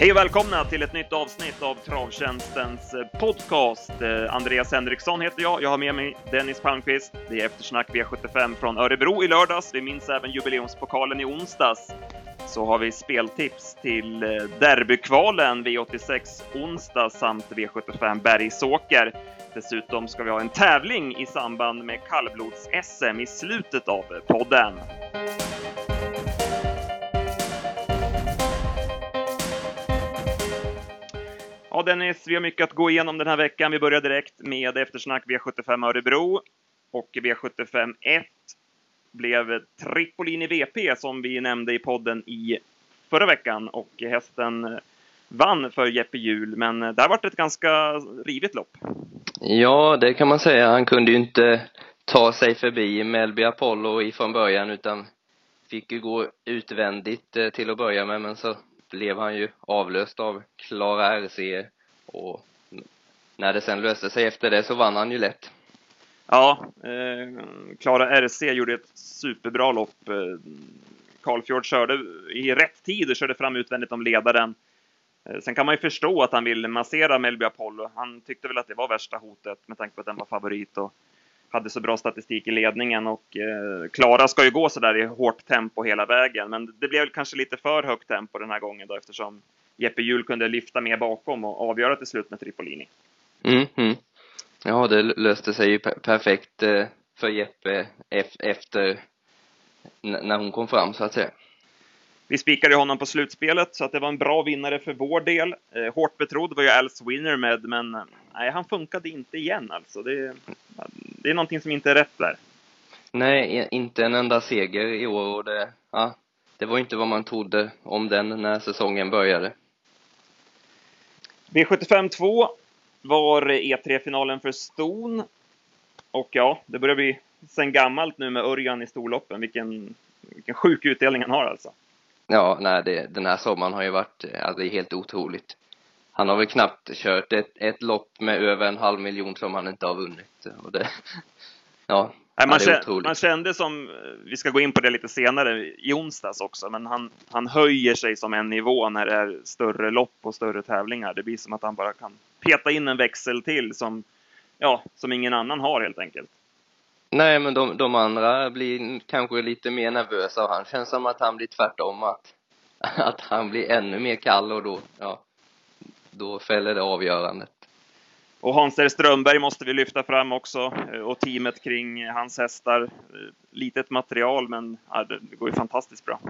Hej och välkomna till ett nytt avsnitt av Travtjänstens eh, podcast. Eh, Andreas Henriksson heter jag. Jag har med mig Dennis Palmqvist. Det är eftersnack V75 från Örebro i lördags. Vi minns även jubileumspokalen i onsdags. Så har vi speltips till eh, derbykvalen V86 onsdag samt V75 Bergsåker. Dessutom ska vi ha en tävling i samband med kallblods-SM i slutet av podden. Ja, Dennis, vi har mycket att gå igenom den här veckan. Vi börjar direkt med eftersnack V75 Örebro och V75 1 blev Tripolini VP som vi nämnde i podden i förra veckan och hästen eh, vann för Jeppe Hjul, men eh, där var det ett ganska rivigt lopp. Ja, det kan man säga. Han kunde ju inte ta sig förbi Melby Apollo ifrån början utan fick ju gå utvändigt eh, till att börja med, men så blev han ju avlöst av Klara RC och när det sen löste sig efter det så vann han ju lätt. Ja, eh, Klara eh, RC gjorde ett superbra lopp. Eh, Karlfjord körde i rätt tid och körde fram utvändigt om ledaren. Eh, sen kan man ju förstå att han vill massera Melby Apollo. Han tyckte väl att det var värsta hotet med tanke på att den var favorit och hade så bra statistik i ledningen och eh, Klara ska ju gå så där i hårt tempo hela vägen, men det blev kanske lite för högt tempo den här gången då eftersom Jeppe Hjul kunde lyfta mer bakom och avgöra till slut med Tripolini. Mm, mm. Ja, det löste sig ju perfekt eh, för Jeppe efter när hon kom fram så att säga. Vi spikade honom på slutspelet, så att det var en bra vinnare för vår del. Eh, hårt betrodd var ju Alice Winner med, men nej, han funkade inte igen alltså. Det, det är någonting som inte är rätt där. Nej, inte en enda seger i år och det, ja, det var inte vad man trodde om den när säsongen började. V75 2 var E3-finalen för Ston. Och ja, det börjar bli sen gammalt nu med Örjan i storloppen. Vilken, vilken sjuk utdelning han har alltså. Ja, nej, det, den här sommaren har ju varit, alltså, helt otroligt. Han har väl knappt kört ett, ett lopp med över en halv miljon som han inte har vunnit. Och det, ja, Nej, man, ja, kände, man kände som, vi ska gå in på det lite senare i onsdags också, men han, han höjer sig som en nivå när det är större lopp och större tävlingar. Det blir som att han bara kan peta in en växel till som, ja, som ingen annan har helt enkelt. Nej, men de, de andra blir kanske lite mer nervösa och han känns som att han blir tvärtom, att, att han blir ännu mer kall och då, ja, då fäller det avgörandet. Och Hans-R Strömberg måste vi lyfta fram också eh, och teamet kring hans hästar. Eh, litet material, men ja, det går ju fantastiskt bra.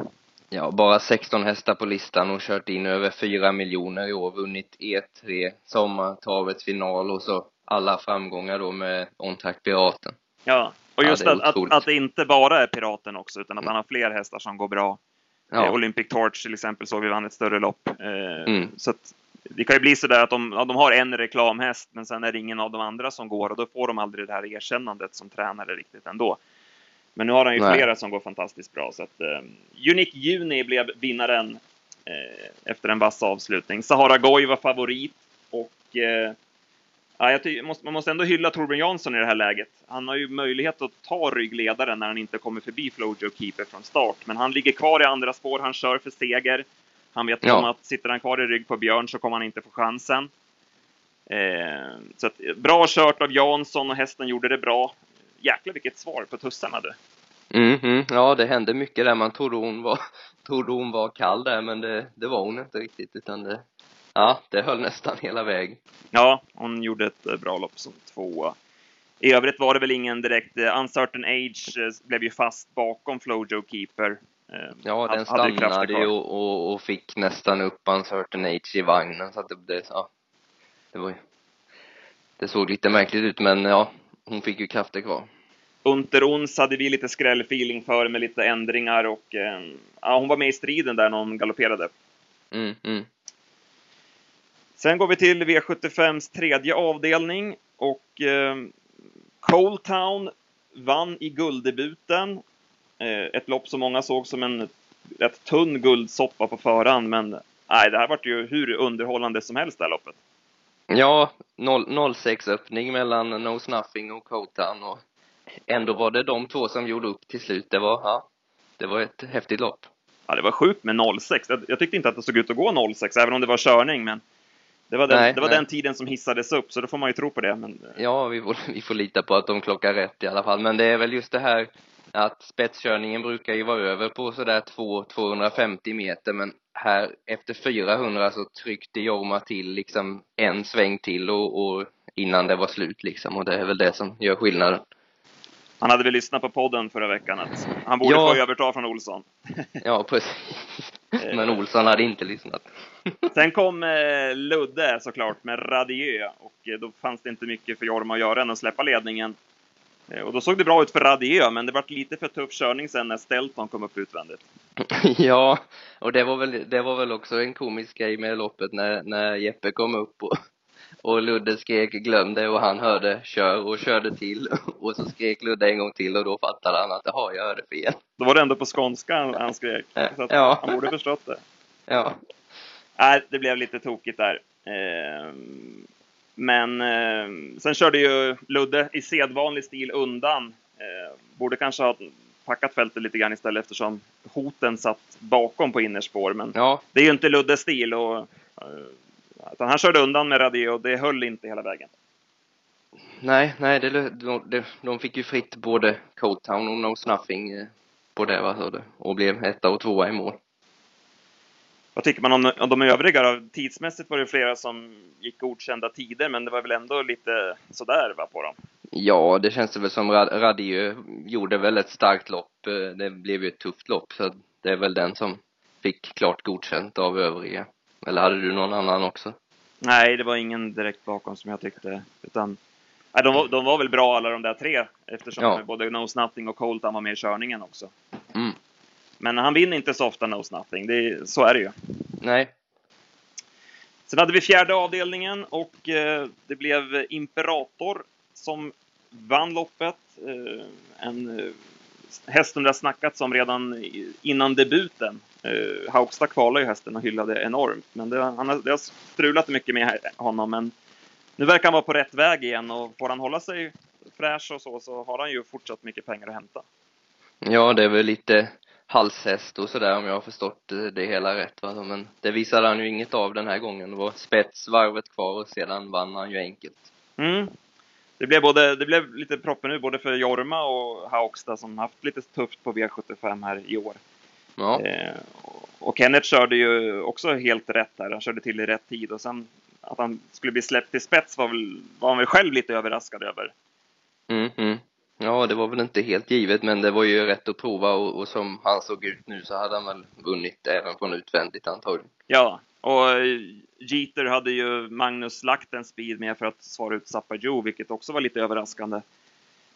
Ja, bara 16 hästar på listan och kört in över 4 miljoner i år, vunnit E3, sommartravets final och så alla framgångar då med On Track Piraten. Ja, och just ja, att, att, att, det inte bara är Piraten också, utan att han har fler hästar som går bra. Ja. Eh, Olympic Torch till exempel såg vi vann ett större lopp. Eh, mm. Så att det kan ju bli så där att de, de har en reklamhäst, men sen är det ingen av de andra som går och då får de aldrig det här erkännandet som tränare riktigt ändå. Men nu har han ju Nej. flera som går fantastiskt bra, så att eh, Unique Juni blev vinnaren eh, efter en vass avslutning. Sahara Goy var favorit och eh, ja, måste, man måste ändå hylla Torbjörn Jansson i det här läget. Han har ju möjlighet att ta ryggledaren när han inte kommer förbi Flojo Keeper från start, men han ligger kvar i andra spår, han kör för seger. Han vet ja. om att sitter han kvar i rygg på Björn så kommer han inte få chansen. Eh, så att, bra kört av Jansson och hästen gjorde det bra. Jäklar vilket svar på tussarna du. Mm, mm, ja, det hände mycket där. Man trodde hon var, trodde hon var kall där, men det, det var hon inte riktigt, utan det, ja, det höll nästan hela vägen. Ja, hon gjorde ett eh, bra lopp som tvåa. I övrigt var det väl ingen direkt, uh, Uncertain Age uh, blev ju fast bakom Flojo Keeper. Eh, ja, den stannade ju och, och, och, fick nästan upp Uncertain Age i vagnen så att det, det, ja, det var ju, det såg lite märkligt ut men ja, hon fick ju krafter kvar. Unter Ons hade vi lite skrällfeeling för med lite ändringar och eh, ja, hon var med i striden där när hon galopperade. Mm, mm. Sen går vi till V75s tredje avdelning och eh, Coletown vann i gulddebuten Eh, ett lopp som många såg som en rätt tunn guldsoppa på förhand, men nej, det här vart ju hur underhållande som helst det här loppet. Ja, 06 öppning mellan Nose Nothing och Cotan och ändå var det de två som gjorde upp till slut. Det var, ja, det var ett häftigt lopp. Ja, det var sjukt med 06. Jag, jag, tyckte inte att det såg ut att gå 06, även om det var körning, men det var, den, nej, det var den tiden som hissades upp, så då får man ju tro på det. Men... Ja, vi får, vi får lita på att de klockar rätt i alla fall. Men det är väl just det här att spetskörningen brukar ju vara över på sådär 250 meter, men här efter 400 så tryckte Jorma till liksom en sväng till och, och innan det var slut liksom och det är väl det som gör skillnaden. Han hade väl lyssnat på podden förra veckan att han borde ja. få överta från Olsson. ja, precis. Men Olsson hade inte lyssnat. Sen kom eh, Ludde såklart med Radieu och eh, då fanns det inte mycket för Jorma att göra än att släppa ledningen. Eh, och då såg det bra ut för Radieu, men det var lite för tuff körning sen när Stelton kom upp utvändigt. ja, och det var väl, det var väl också en komisk grej med loppet när, när Jeppe kom upp och och Ludde skrek glöm det och han hörde kör och körde till och så skrek Ludde en gång till och då fattade han att jaha, jag hörde fel. Då var det ändå på skånska han, han skrek. Så att ja. han borde förstått det. Ja. Nej, det blev lite tokigt där. Eh, men eh, sen körde ju Ludde i sedvanlig stil undan. Eh, borde kanske ha packat fältet lite grann istället eftersom hoten satt bakom på innerspår. Men ja. det är ju inte Luddes stil och eh, utan han körde undan med Radio och det höll inte hela vägen. Nej, nej, det, de, de fick ju fritt både Cold Town och No Snuffing eh, på det, vad hörde, och blev etta och tvåa i mål. Vad tycker man om, om de övriga då? Tidsmässigt var det flera som gick godkända tider, men det var väl ändå lite sådär va, på dem? Ja, det känns det väl som Radio gjorde väl ett starkt lopp. Eh, det blev ju ett tufft lopp, så det är väl den som fick klart godkänt av övriga. Eller hade du någon annan också? Nej, det var ingen direkt bakom som jag tyckte. Utan, nej, de, var, de var väl bra alla de där tre eftersom ja. både Knows Nothing och Colton var med i körningen också. Mm. Men han vinner inte så ofta Knows Nothing, det, så är det ju. Nej. Sen hade vi fjärde avdelningen och eh, det blev Imperator som vann loppet. Eh, en eh, hästen det snackats om redan innan debuten. Uh, Haugstad kvalade ju hästen och hyllade enormt, men det, han har, det har strulat mycket med honom. Men nu verkar han vara på rätt väg igen och får han hålla sig fräsch och så, så har han ju fortsatt mycket pengar att hämta. Ja, det är väl lite halshäst och sådär om jag har förstått det hela rätt va? men det visade han ju inget av den här gången. Det var spetsvarvet kvar och sedan vann han ju enkelt. Mm. Det blev, både, det blev lite proppen nu både för Jorma och Haugstad som haft lite tufft på V75 här i år. Ja. Eh, och Kenneth körde ju också helt rätt där. Han körde till i rätt tid och sen att han skulle bli släppt till spets var, väl, var han väl själv lite överraskad över. Mm, mm. Ja, det var väl inte helt givet, men det var ju rätt att prova och, och som han såg ut nu så hade han väl vunnit även från utvändigt antagligen. Ja, och Jeter hade ju Magnus lagt en speed med för att svara ut Zappa Joe, vilket också var lite överraskande.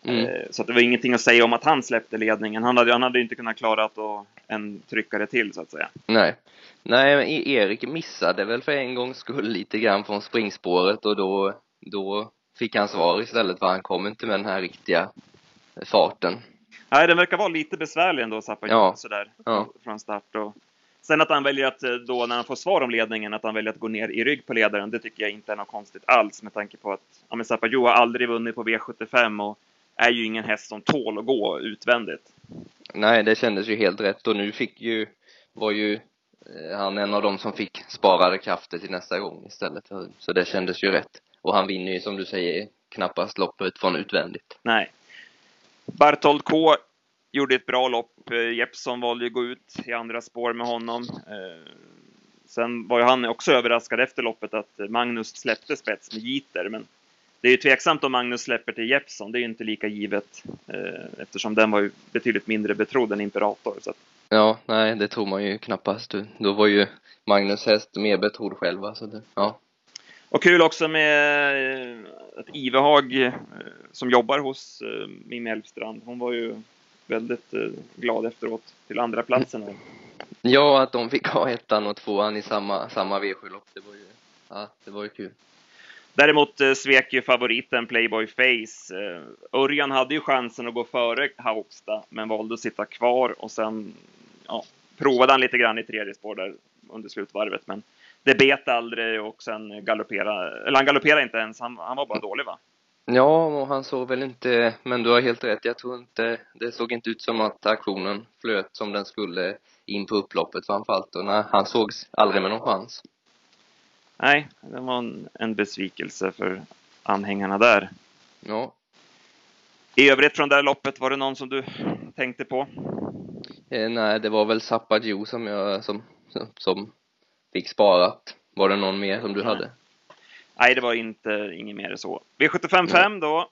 Mm. Eh, så det var ingenting att säga om att han släppte ledningen. Han hade, han hade inte kunnat klara att en tryckare till, så att säga. Nej. Nej, men e- Erik missade väl för en gångs skull lite grann från springspåret och då, då fick han svar istället för han kom inte med den här riktiga farten. Nej, den verkar vara lite besvärlig ändå, Zappa ja. sådär, ja. från start. Och sen att han väljer att eh, då, när han får svar om ledningen, att han väljer att gå ner i rygg på ledaren, det tycker jag inte är något konstigt alls med tanke på att ja, har aldrig vunnit på V75 och är ju ingen häst som tål att gå utvändigt. Nej, det kändes ju helt rätt och nu fick ju, var ju eh, han en av dem som fick sparade krafter till nästa gång istället. Så det kändes ju rätt. Och han vinner ju som du säger knappast loppet från utvändigt. Nej. Bartold K gjorde ett bra lopp. Eh, Jeppsson valde ju att gå ut i andra spår med honom. Eh, sen var ju han också överraskad efter loppet att Magnus släppte spets med Jeter, men det är ju tveksamt om Magnus släpper till Jeppson. Det är ju inte lika givet eh, eftersom den var ju betydligt mindre betrodd än Imperator. Så att... Ja, nej, det tror man ju knappast. Då var ju Magnus häst mer betrodd själva, så det, ja. Och kul också med att Ivehag, eh, som jobbar hos Mimmi Elfstrand, hon var ju väldigt glad efteråt till andra platsen. Ja, att de fick ha ettan och tvåan i samma, samma V7-lopp, det var ju, ja, det var ju kul. Däremot eh, svek ju favoriten Playboy Face. Eh, Örjan hade ju chansen att gå före Haugstad, men valde att sitta kvar och sen ja, provade han lite grann i tredje spår där under slutvarvet, men det bet aldrig och sen galopperade, eller han galopperade inte ens, han, han var bara dålig va? Ja, och han såg väl inte, men du har helt rätt, jag tror inte, det såg inte ut som att aktionen flöt som den skulle in på upploppet framförallt och nej, han sågs aldrig med någon chans. Nej, det var en, en besvikelse för anhängarna där. Ja. I övrigt från det här loppet, var det någon som du tänkte på? Eh, nej, det var väl Zappa som jag, som, som fick sparat. Var det någon mer som du hade? Nej, det var inte inget mer så. V755 då.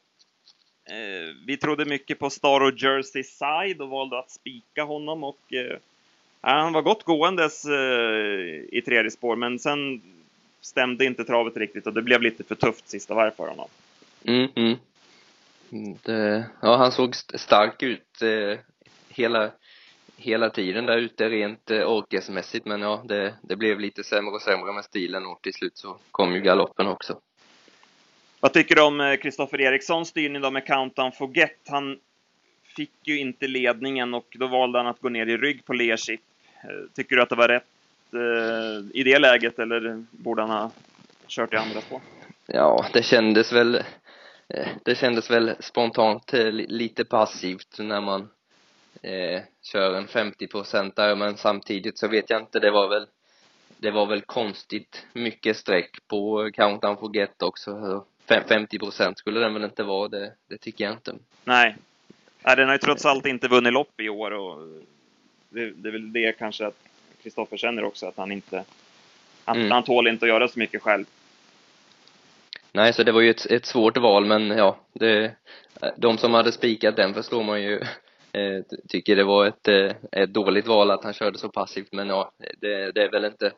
Eh, vi trodde mycket på Star och Jersey Side och valde att spika honom och eh, han var gott gåendes eh, i tredje spår, men sen stämde inte travet riktigt och det blev lite för tufft sista varv för honom. Mm, mm. Det, ja, han såg stark ut eh, hela, hela tiden där ute rent eh, orkesmässigt, men ja, det, det blev lite sämre och sämre med stilen och till slut så kom ju galoppen också. Vad tycker du om Kristoffer eh, Erikssons styrning då med Countdown Forget? Han fick ju inte ledningen och då valde han att gå ner i rygg på Learship. Eh, tycker du att det var rätt eh, i det läget eller borde han ha kört i andra spår? Ja, det kändes väl det kändes väl spontant lite passivt när man eh, kör en 50 där men samtidigt så vet jag inte, det var väl det var väl konstigt mycket streck på Countdown Forget också 50 procent skulle den väl inte vara, det, det tycker jag inte. Nej. Nej, den har ju trots allt inte vunnit lopp i år och det, det är väl det kanske att Kristoffer känner också, att han inte, han, mm. han tål inte att göra så mycket själv. Nej, så det var ju ett, ett svårt val, men ja, det, de som hade spikat den förstår man ju eh, tycker det var ett, eh, ett dåligt val att han körde så passivt, men ja, det, det är väl inte,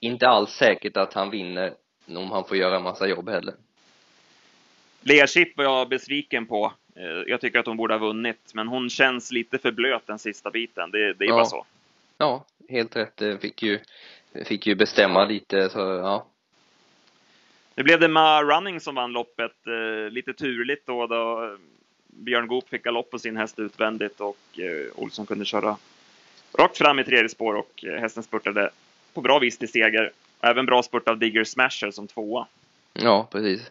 inte alls säkert att han vinner om han får göra en massa jobb heller. Lea Chip var jag besviken på. Eh, jag tycker att hon borde ha vunnit, men hon känns lite för blöt den sista biten. Det, det är ja. bara så. Ja, helt rätt. Fick ju, fick ju bestämma lite, så ja. Nu blev det Ma Running som vann loppet. Lite turligt då, då Björn Goop fick galopp på sin häst utvändigt och eh, Olsson kunde köra rakt fram i tredje spår och hästen spurtade på bra vis till seger. Även bra spurt av Digger Smasher som tvåa. Ja, precis.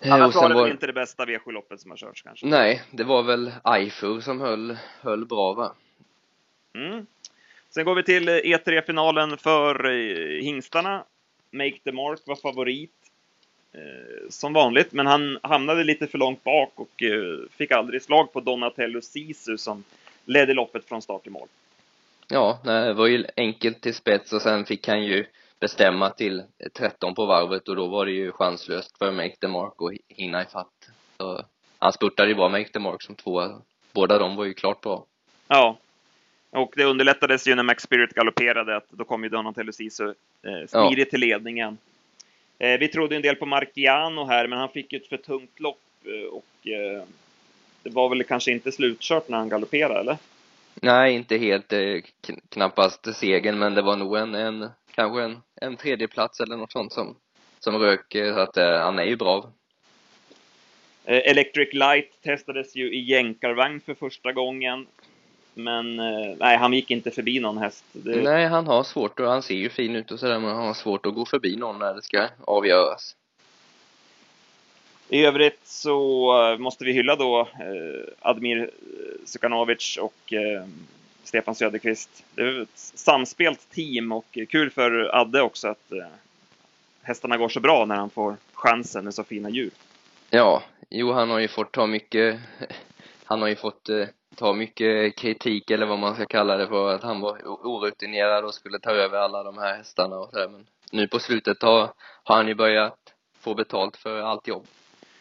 Annars var det väl inte det bästa V7-loppet som har körts kanske? Nej, det var väl Aifur som höll, höll bra va? Mm. Sen går vi till E3-finalen för eh, hingstarna. Make the Mark var favorit. Eh, som vanligt, men han hamnade lite för långt bak och eh, fick aldrig slag på Donatello Sisu som ledde loppet från start till mål. Ja, det var ju enkelt till spets och sen fick han ju bestämma till 13 på varvet och då var det ju chanslöst för Make the Mark att hinna ifatt. Så han spurtade ju bra Make the Mark som tvåa. Båda de var ju klart bra. Ja. Och det underlättades ju när Max Spirit galopperade att då kom ju Donatello Sisu eh, smidigt ja. till ledningen. Eh, vi trodde en del på Marciano här, men han fick ju ett för tungt lopp eh, och eh, det var väl kanske inte slutkört när han galopperade, eller? Nej, inte helt, knappast segern, men det var nog en, en kanske en, en tredjeplats eller något sånt som, som rök, så att han är ju bra. Electric Light testades ju i jänkarvagn för första gången. Men eh, nej, han gick inte förbi någon häst. Det... Nej, han har svårt och han ser ju fin ut och sådär, men han har svårt att gå förbi någon när det ska avgöras. I övrigt så måste vi hylla då eh, Admir Sukanovic och eh, Stefan Söderqvist. Det är ett samspelt team och kul för Adde också att eh, hästarna går så bra när han får chansen med så fina djur. Ja, jo han har ju fått ta mycket, han har ju fått eh, ta mycket kritik eller vad man ska kalla det för att han var orutinerad och skulle ta över alla de här hästarna och sådär men nu på slutet har, har han ju börjat få betalt för allt jobb.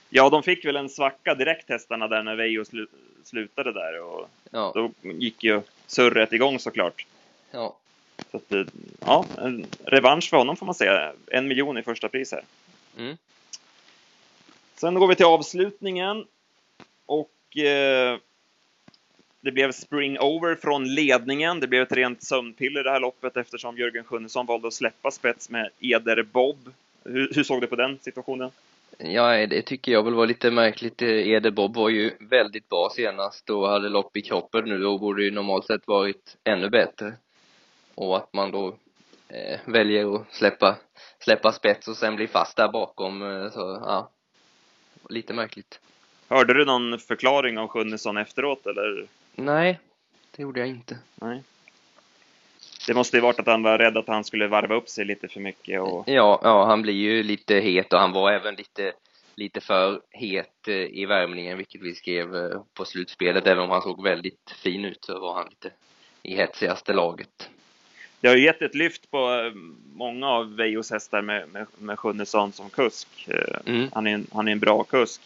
Ja, de fick väl en svacka direkt hästarna där när Veijo slu slutade där och ja. då gick ju surret igång såklart. Ja. Så att, ja, en revansch för honom får man säga. En miljon i första pris här. Mm. Sen går vi till avslutningen. Och eh, det blev spring over från ledningen. Det blev ett rent sömnpiller det här loppet eftersom Jörgen Sjunnesson valde att släppa spets med Eder Bob. Hur, hur såg du på den situationen? Ja, det tycker jag väl var lite märkligt. Eder Bob var ju väldigt bra senast och hade lopp i kroppen nu. Då borde ju normalt sett varit ännu bättre. Och att man då eh, väljer att släppa, släppa spets och sen bli fast där bakom, eh, så ja. lite märkligt. Hörde du någon förklaring av Sjunnesson efteråt eller? Nej, det gjorde jag inte. Nej. Det måste ju varit att han var rädd att han skulle varva upp sig lite för mycket och... Ja, ja, han blir ju lite het och han var även lite, lite för het eh, i värmningen, vilket vi skrev eh, på slutspelet. Även om han såg väldigt fin ut så var han lite i hetsigaste laget. Det har ju gett ett lyft på eh, många av Vejos hästar med, med, med Sjunnesson som kusk. Mm. Han, är en, han är en bra kusk.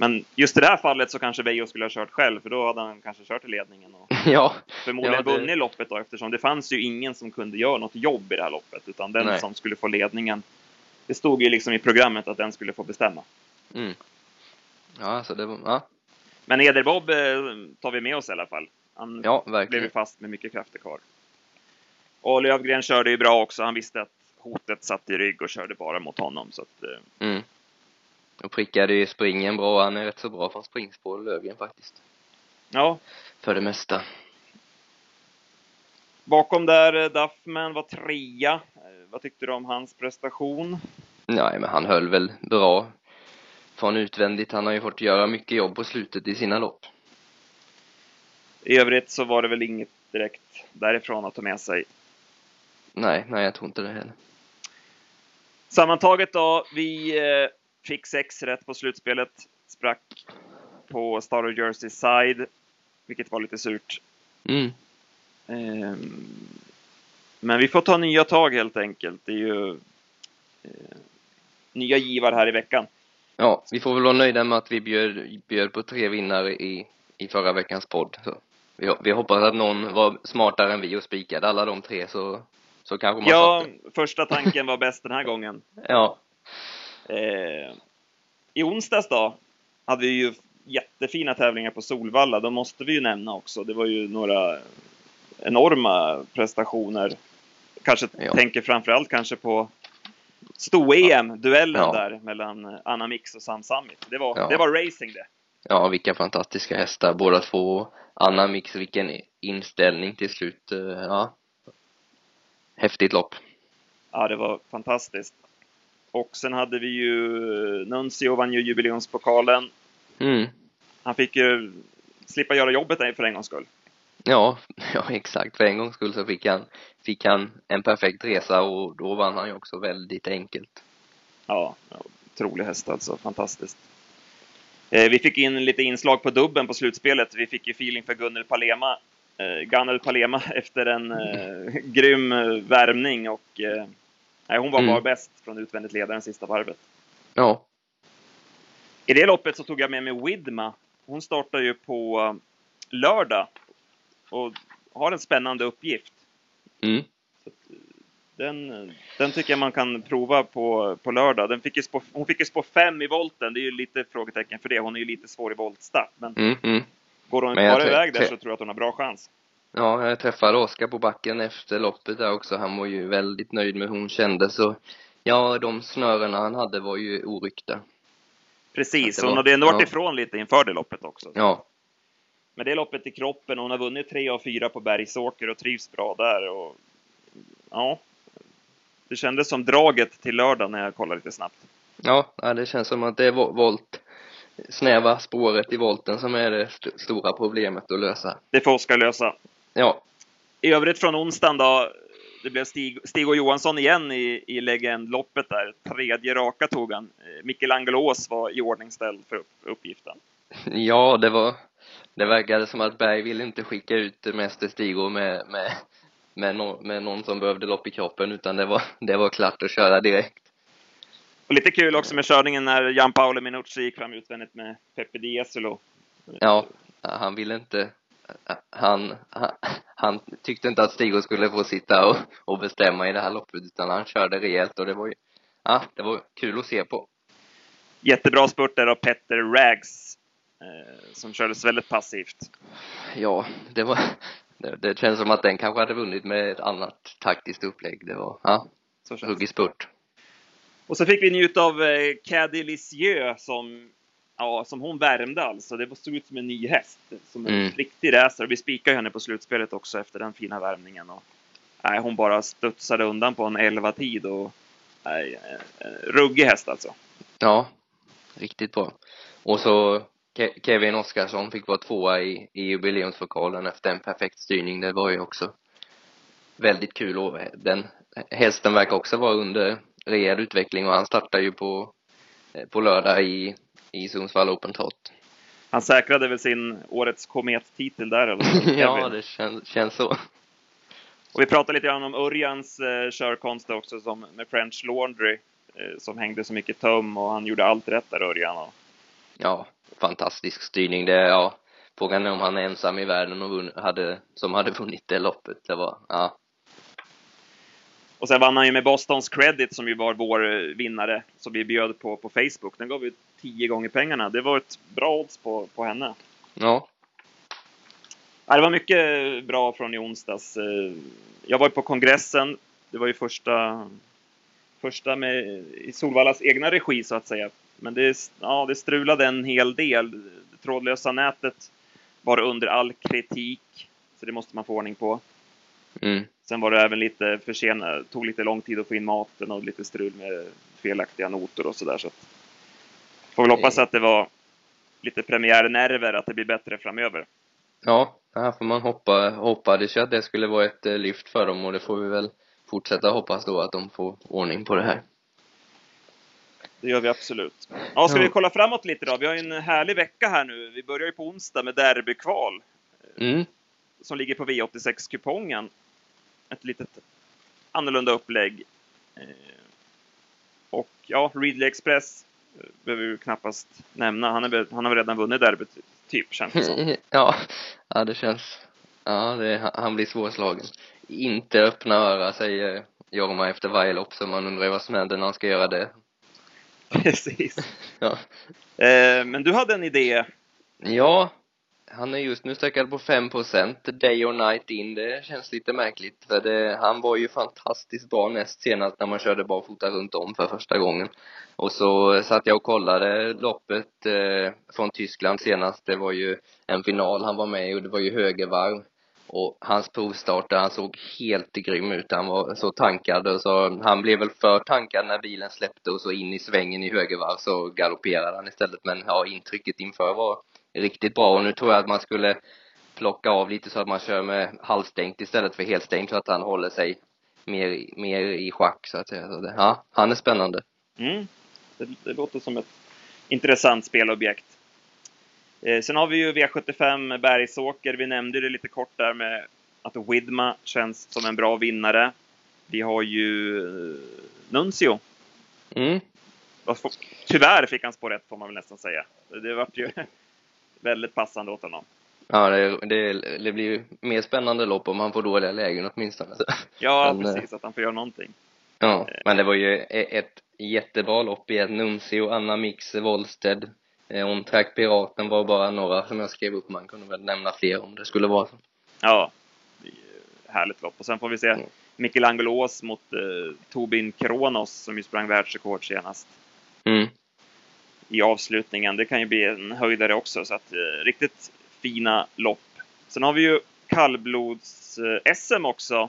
Men just i det här fallet så kanske Veijo skulle ha kört själv, för då hade han kanske kört i ledningen och ja, förmodligen ja, det... vunnit loppet då, eftersom det fanns ju ingen som kunde göra något jobb i det här loppet, utan den Nej. som skulle få ledningen, det stod ju liksom i programmet att den skulle få bestämma. Mm. Ja, så det var, ja. Men Ederbob eh, tar vi med oss i alla fall. Han ja, verkligen. blev fast med mycket krafter kvar. Och Lövgren körde ju bra också. Han visste att hotet satt i rygg och körde bara mot honom. Så att, eh, mm. Och prickade ju springen bra. Han är rätt så bra från springspår, Löfgren faktiskt. Ja. För det mesta. Bakom där, eh, Duffman var trea. Eh, vad tyckte du om hans prestation? Nej, men han höll väl bra från utvändigt. Han har ju fått göra mycket jobb på slutet i sina lopp. I övrigt så var det väl inget direkt därifrån att ta med sig. Nej, nej, jag tror inte det heller. Sammantaget då, vi eh, Fick sex rätt på slutspelet. Sprack på Star of Jersey side, vilket var lite surt. Mm. Um, men vi får ta nya tag helt enkelt. Det är ju uh, nya givar här i veckan. Ja, vi får väl vara nöjda med att vi bjöd, bjöd på tre vinnare i, i förra veckans podd. Så vi, vi hoppas att någon var smartare än vi och spikade alla de tre så, så kanske man Ja, första tanken var bäst den här gången. Ja. Eh, I onsdags då hade vi ju jättefina tävlingar på Solvalla. De måste vi ju nämna också. Det var ju några enorma prestationer. Kanske ja. tänker framförallt kanske på sto-EM, duellen ja. där mellan Anna Mix och Sam Summit. Det var, ja. det var racing det. Ja, vilka fantastiska hästar båda två. Anna Mix, vilken inställning till slut. Eh, ja. Häftigt lopp. Ja, det var fantastiskt. Och sen hade vi ju Nuncio vann ju jubileumspokalen. Mm. Han fick ju slippa göra jobbet för en gångs skull. Ja, ja exakt. För en gångs skull så fick han, fick han en perfekt resa och då vann han ju också väldigt enkelt. Ja, otrolig häst alltså. Fantastiskt. Eh, vi fick in lite inslag på dubben på slutspelet. Vi fick ju feeling för Gunnel Palema, eh, Gunnel Palema efter en eh, grym värmning och eh, Nej, hon var mm. bara bäst från utvändigt ledaren sista varvet. Ja. I det loppet så tog jag med mig Widma. Hon startar ju på uh, lördag och har en spännande uppgift. Mm. Uh, den, den tycker jag man kan prova på, på lördag. Den fick ju spå, hon fick ju spå fem i volten. Det är ju lite frågetecken för det. Hon är ju lite svår i voltstart. Men mm, mm. går hon bara iväg där så tror jag att hon har bra chans. Ja, jag träffade Oskar på backen efter loppet där också. Han var ju väldigt nöjd med hur hon kände så ja, de snörena han hade var ju oryckta. Precis, hon hade ändå varit ja. ifrån lite inför det loppet också. Ja. Med det loppet i kroppen, hon har vunnit tre av fyra på Bergsåker och trivs bra där och ja, det kändes som draget till lördag när jag kollade lite snabbt. Ja, det känns som att det är volt snäva spåret i volten som är det st stora problemet att lösa. Det får Oskar lösa. Ja. I övrigt från onsdagen då, det blev Stig, Stig och Johansson igen i, i legendloppet där. Tredje raka tog han. Michelangelo Ås var i ordningställd för upp, uppgiften. Ja, det var, det verkade som att Berg ville inte skicka ut Mäster Stig med, med, med, no, med någon som behövde lopp i kroppen, utan det var, det var klart att köra direkt. Och lite kul också med körningen när Jan Paolo Minucci gick fram utvändigt med Peppe Dieselo. Ja, han ville inte han, han, han tyckte inte att Stig skulle få sitta och, och bestämma i det här loppet utan han körde rejält och det var ju, ja, det var kul att se på. Jättebra spurt där av Petter Rags eh, som kördes väldigt passivt. Ja, det var, det, det känns som att den kanske hade vunnit med ett annat taktiskt upplägg. Det var, ja, ruggig spurt. Och så fick vi njuta av eh, Caddy Lisieux som ja, som hon värmde alltså. Det såg ut som en ny häst, som en mm. riktig racer. Vi spikade henne på slutspelet också efter den fina värmningen. Och, nej, hon bara studsade undan på en 11 tid och nej, ruggig häst alltså. Ja, riktigt bra. Och så Ke Kevin Oskarsson fick vara tvåa i, i jubileumspokalen efter en perfekt styrning. Det var ju också väldigt kul och den hästen verkar också vara under rejäl utveckling och han startar ju på, på lördag i, i Sundsvall Open Trot. Han säkrade väl sin årets komettitel där eller? ja, det känns, känns så. Och vi pratade lite grann om Örjans eh, körkonst också som med French Laundry eh, som hängde så mycket tum och han gjorde allt rätt där Örjan. Och... Ja, fantastisk styrning. Det, ja, frågan är om han är ensam i världen och hade, som hade vunnit det loppet. Det var, ja. Och sen vann han ju med Bostons Credit som ju var vår eh, vinnare som vi bjöd på på Facebook. Den gav vi tio gånger pengarna. Det var ett bra odds på, på henne. Ja. ja. Det var mycket bra från i onsdags. Eh, jag var på kongressen. Det var ju första, första med, i Solvallas egna regi så att säga. Men det, ja, det strulade en hel del. Det trådlösa nätet var under all kritik, så det måste man få ordning på. Mm. Sen var det även lite försenat, tog lite lång tid att få in maten och lite strul med felaktiga noter och sådär. Så får väl hoppas att det var lite premiärnerver, att det blir bättre framöver. Ja, här får man hoppa, hoppades ju att det skulle vara ett eh, lyft för dem och det får vi väl fortsätta hoppas då att de får ordning på det här. Det gör vi absolut. Ja, ska vi kolla framåt lite då? Vi har ju en härlig vecka här nu. Vi börjar ju på onsdag med derbykval. Mm. Som ligger på V86-kupongen. Ett litet annorlunda upplägg. Eh, och ja, Readly Express eh, behöver vi knappast nämna. Han, är, han har redan vunnit derbyt, typ, känns det som. Ja, ja det känns... Ja, det, han blir svårslagen. Inte öppna öra, säger Jorma efter varje lopp, så man undrar vad som händer när han ska göra det. Precis. ja. Eh, men du hade en idé. Ja, han är just nu stackad på 5% day or night in. Det känns lite märkligt för det, han var ju fantastiskt bra näst senast när man körde barfota runt om för första gången. Och så satt jag och kollade loppet eh, från Tyskland senast. Det var ju en final han var med i och det var ju högervarv. Och hans provstarter, han såg helt grym ut. Han var så tankad och så, han blev väl för tankad när bilen släppte och så in i svängen i högervarv så galopperade han istället. Men ja, intrycket inför var riktigt bra och nu tror jag att man skulle plocka av lite så att man kör med halvstängt istället för helstängt så att han håller sig mer, mer i schack så att säga. Så det, ja, han är spännande. Mm. Det, det låter som ett intressant spelobjekt. Eh, sen har vi ju V75 Bergsåker. Vi nämnde det lite kort där med att Widma känns som en bra vinnare. Vi har ju eh, Nuncio. Mm. Tyvärr fick han spår rätt får man väl nästan säga. Det vart ju väldigt passande åt honom. Ja, det, det, det blir ju mer spännande lopp om han får dåliga lägen åtminstone. Ja, men, precis. Att han får göra någonting. Ja, men det var ju e- ett jättebra lopp i ett Nuncio, Anna Mix, Wollsted, Eh, On Track Piraten var bara några som jag skrev upp. Man kunde väl nämna fler om det skulle vara så. Ja, härligt lopp. Och sen får vi se. Michelangelo mot eh, Tobin Kronos som ju sprang världsrekord senast. Mm. I avslutningen. Det kan ju bli en höjdare också, så att eh, riktigt fina lopp. Sen har vi ju kallblods-SM också.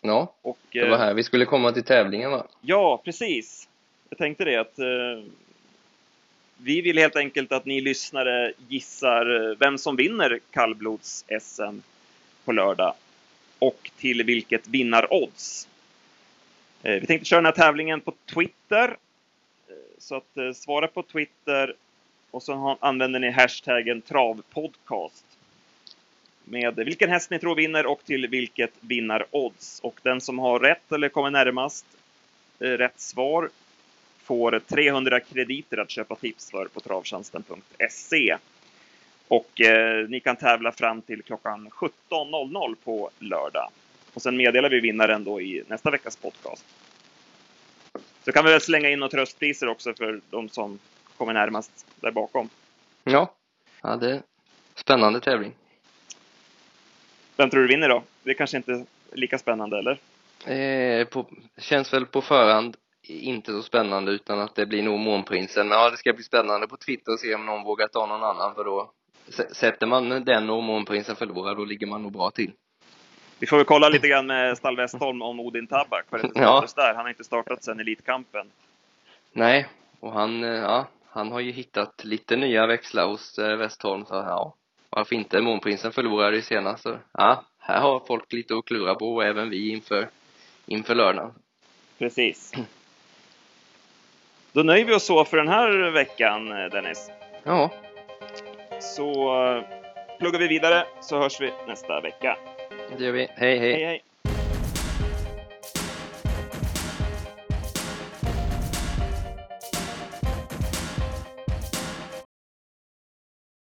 Ja, och, det var eh, här vi skulle komma till tävlingen va? Ja, precis. Jag tänkte det att eh, vi vill helt enkelt att ni lyssnare gissar eh, vem som vinner kallblods-SM på lördag och till vilket vinnarodds. Eh, vi tänkte köra den här tävlingen på Twitter. Så att eh, svara på Twitter och så använder ni hashtaggen travpodcast med vilken häst ni tror vinner och till vilket vinnarodds. Och den som har rätt eller kommer närmast eh, rätt svar får 300 krediter att köpa tips för på travtjänsten.se. Och eh, ni kan tävla fram till klockan 17.00 på lördag. Och sen meddelar vi vinnaren då i nästa veckas podcast. Så kan vi väl slänga in några tröstpriser också för de som kommer närmast där bakom. Ja, ja det är spännande tävling. Vem tror du vinner då? Det är kanske inte är lika spännande, eller? Eh, på, känns väl på förhand inte så spännande utan att det blir nog Månprinsen. Ja, det ska bli spännande på Twitter och se om någon vågar ta någon annan för då sätter man den och Månprinsen förlorar, då ligger man nog bra till. Vi får väl kolla lite grann med Stall Westholm om Odin Tabak, vad det är ja. där. Han har inte startat sedan Elitkampen. Nej, och han, eh, ja, han har ju hittat lite nya växlar hos eh, Westholm, så ja, varför inte? Månprinsen förlorade ju senast, så ja, här har folk lite att klura på, och även vi inför, inför lördagen. Precis. Då nöjer vi oss så för den här veckan, eh, Dennis. Ja. Så pluggar vi vidare, så hörs vi nästa vecka. Det gör vi. Hej, hej. hej, hej.